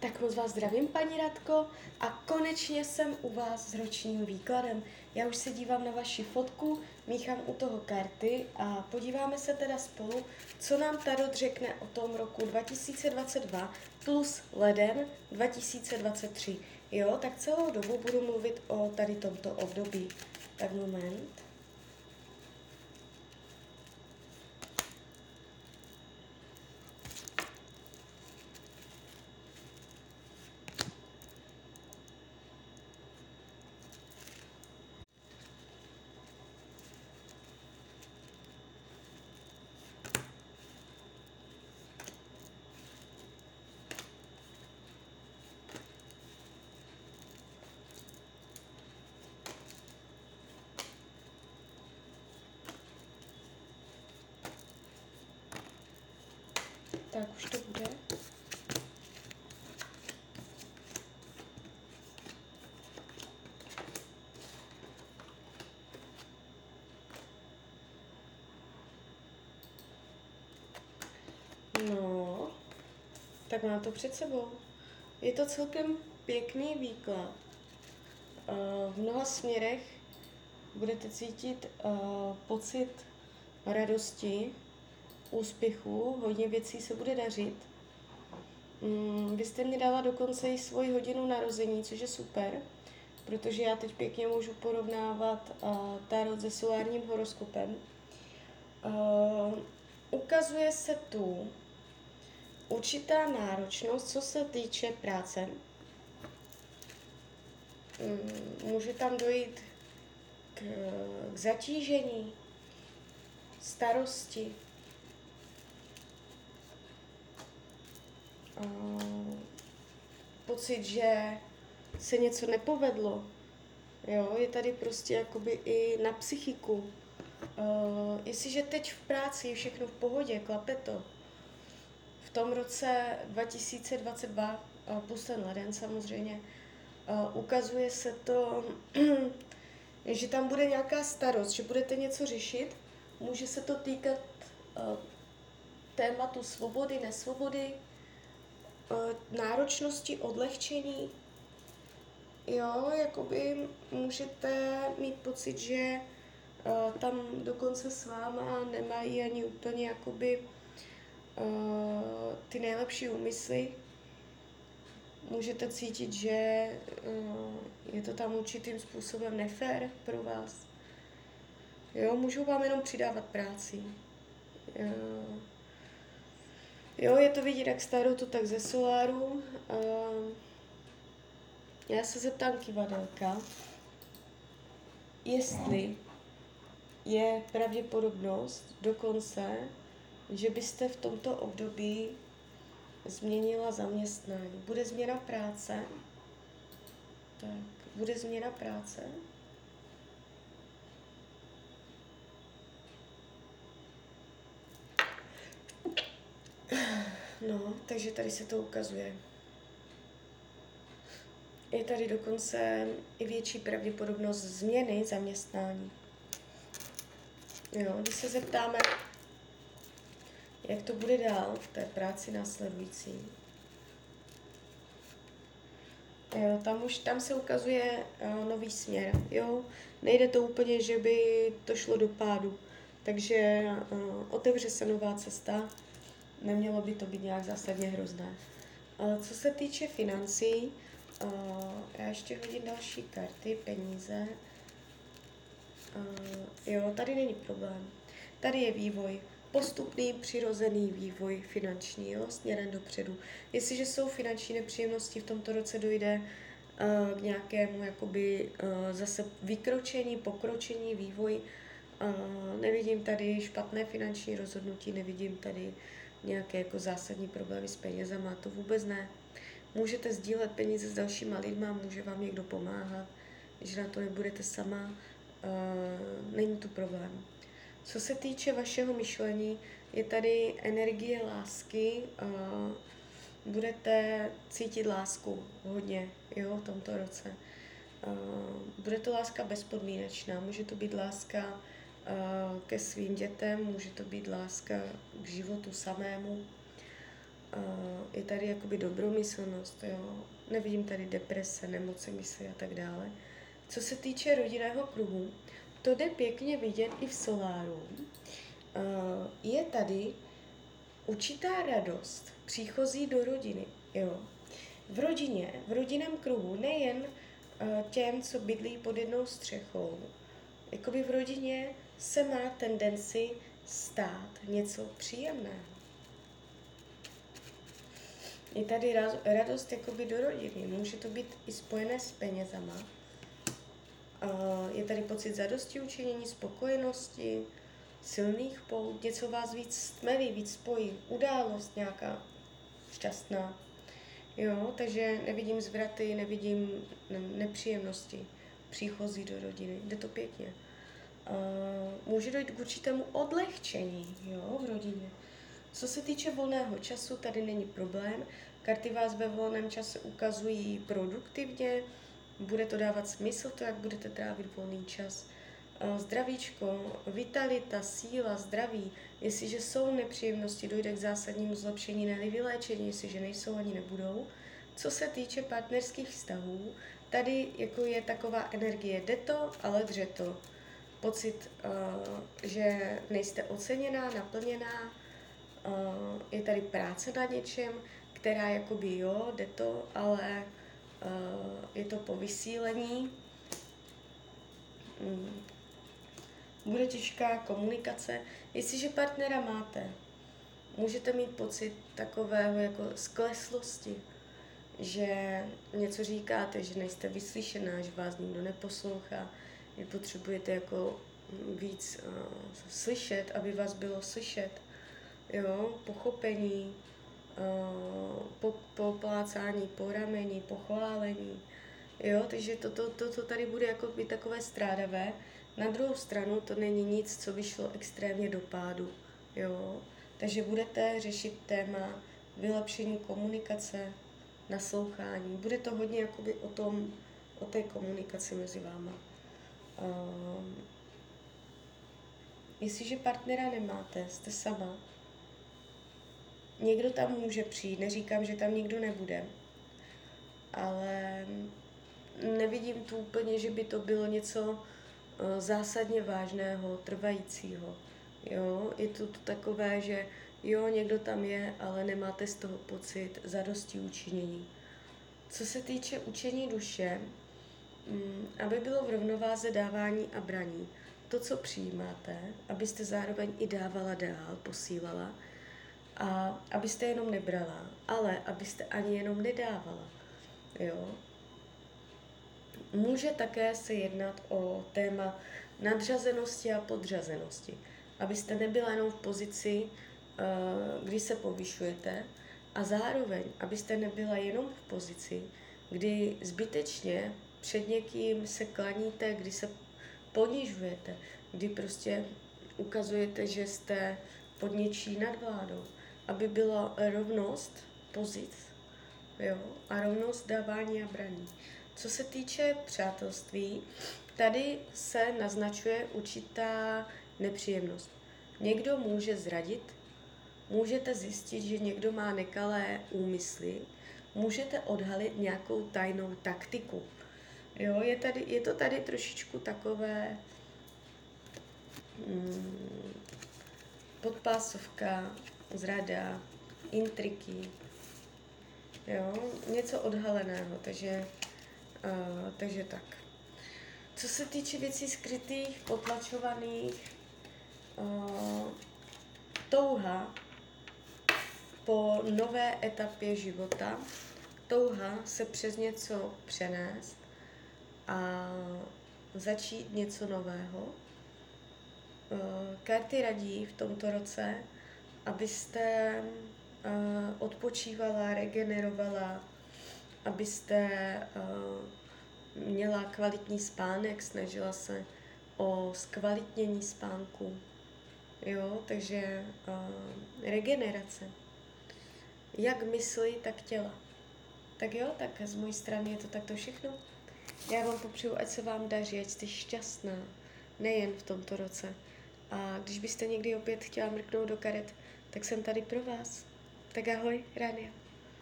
Tak moc vás zdravím, paní Radko, a konečně jsem u vás s ročním výkladem. Já už se dívám na vaši fotku, míchám u toho karty a podíváme se teda spolu, co nám Tarot řekne o tom roku 2022 plus leden 2023. Jo, tak celou dobu budu mluvit o tady tomto období. Tak moment. Tak už to bude. No, tak mám to před sebou. Je to celkem pěkný výklad. Eh, v mnoha směrech budete cítit uh, pocit radosti, úspěchu, hodně věcí se bude dařit. Mm, vy jste mi dala dokonce i svoji hodinu narození, což je super, protože já teď pěkně můžu porovnávat uh, tarot se solárním horoskopem. Uh, ukazuje se tu určitá náročnost, co se týče práce. Mm, může tam dojít k, k zatížení, starosti, uh, pocit, že se něco nepovedlo. Jo, je tady prostě jakoby i na psychiku. Uh, jestliže teď v práci je všechno v pohodě, klape to. V tom roce 2022, uh, plus leden samozřejmě, uh, ukazuje se to, že tam bude nějaká starost, že budete něco řešit. Může se to týkat uh, tématu svobody, nesvobody, Eh, náročnosti, odlehčení. Jo, jakoby můžete mít pocit, že uh, tam dokonce s váma nemají ani úplně jakoby uh, ty nejlepší úmysly. Můžete cítit, že uh, je to tam určitým způsobem nefér pro vás. Jo, můžou vám jenom přidávat práci. Uh, Jo, je to vidět jak starou, to tak ze soláru. Já se zeptám kivadelka, jestli je pravděpodobnost dokonce, že byste v tomto období změnila zaměstnání. Bude změna práce? Tak, bude změna práce? No, takže tady se to ukazuje. Je tady dokonce i větší pravděpodobnost změny zaměstnání. Jo, když se zeptáme, jak to bude dál v té práci následující. Jo, tam už tam se ukazuje uh, nový směr. Jo, nejde to úplně, že by to šlo do pádu. Takže uh, otevře se nová cesta nemělo by to být nějak zásadně hrozné. Co se týče financí, já ještě hodím další karty, peníze. Jo, tady není problém. Tady je vývoj, postupný, přirozený vývoj finanční, jo, směrem dopředu. Jestliže jsou finanční nepříjemnosti, v tomto roce dojde k nějakému jakoby zase vykročení, pokročení, vývoj. Nevidím tady špatné finanční rozhodnutí, nevidím tady nějaké jako zásadní problémy s penězama, to vůbec ne. Můžete sdílet peníze s dalšíma lidma, může vám někdo pomáhat, že na to nebudete sama, uh, není tu problém. Co se týče vašeho myšlení, je tady energie lásky, uh, budete cítit lásku hodně jo, v tomto roce. Uh, bude to láska bezpodmínečná, může to být láska ke svým dětem, může to být láska k životu samému. je tady jakoby dobromyslnost, jo. Nevidím tady deprese, nemoci mysli a tak dále. Co se týče rodinného kruhu, to jde pěkně vidět i v soláru. Je tady určitá radost příchozí do rodiny, jo. V rodině, v rodinném kruhu, nejen těm, co bydlí pod jednou střechou, jakoby v rodině se má tendenci stát něco příjemného. Je tady radost jakoby do rodiny. Může to být i spojené s penězama. Je tady pocit zadosti učinění, spokojenosti, silných pout, něco vás víc stmelí, víc spojí, událost nějaká šťastná. Jo, takže nevidím zvraty, nevidím nepříjemnosti příchozí do rodiny. Jde to pěkně. Uh, může dojít k určitému odlehčení jo, v rodině. Co se týče volného času, tady není problém. Karty vás ve volném čase ukazují produktivně, bude to dávat smysl, to, jak budete trávit volný čas. Zdravíčko, vitalita, síla, zdraví, jestliže jsou nepříjemnosti, dojde k zásadnímu zlepšení, ne vyléčení, jestliže nejsou ani nebudou. Co se týče partnerských vztahů, tady jako je taková energie, jde to, ale dře to. Pocit, že nejste oceněná, naplněná, uh, je tady práce na něčem, která jakoby jo, jde to, ale uh, je to po vysílení. Mm. Bude těžká komunikace. Jestliže partnera máte, můžete mít pocit takového jako skleslosti, že něco říkáte, že nejste vyslyšená, že vás nikdo neposlouchá, že potřebujete jako víc uh, slyšet, aby vás bylo slyšet jo, pochopení, uh, po, poplácání po rameni, pochválení, jo, takže to, to, to, to tady bude jako by takové strádavé. Na druhou stranu to není nic, co by šlo extrémně do pádu, jo, takže budete řešit téma vylepšení komunikace, naslouchání. Bude to hodně jakoby o tom, o té komunikaci mezi váma. Uh, jestliže partnera nemáte, jste sama, Někdo tam může přijít, neříkám, že tam nikdo nebude, ale nevidím tu úplně, že by to bylo něco eh, zásadně vážného, trvajícího. Jo, je to takové, že jo, někdo tam je, ale nemáte z toho pocit zadosti učinění. Co se týče učení duše, mm, aby bylo v rovnováze dávání a braní. To, co přijímáte, abyste zároveň i dávala dál, posílala, a abyste jenom nebrala, ale abyste ani jenom nedávala. Jo? Může také se jednat o téma nadřazenosti a podřazenosti. Abyste nebyla jenom v pozici, kdy se povyšujete, a zároveň, abyste nebyla jenom v pozici, kdy zbytečně před někým se klaníte, kdy se ponižujete, kdy prostě ukazujete, že jste pod něčí nadvládou aby byla rovnost pozic jo, a rovnost dávání a braní. Co se týče přátelství, tady se naznačuje určitá nepříjemnost. Někdo může zradit, můžete zjistit, že někdo má nekalé úmysly, můžete odhalit nějakou tajnou taktiku. Jo, je, tady, je to tady trošičku takové hmm, podpásovka, zrada, intriky, jo, něco odhaleného, takže, uh, takže tak. Co se týče věcí skrytých, potlačovaných, uh, touha po nové etapě života, touha se přes něco přenést a začít něco nového. Uh, karty radí v tomto roce, abyste uh, odpočívala, regenerovala, abyste uh, měla kvalitní spánek, snažila se o zkvalitnění spánku. Jo, takže regenerace. Jak mysli, tak těla. Tak jo, tak z mojí strany je to takto všechno. Já vám popřeju, ať se vám daří, ať jste šťastná, nejen v tomto roce. A když byste někdy opět chtěla mrknout do karet, tak jsem tady pro vás. Tak ahoj, Rania.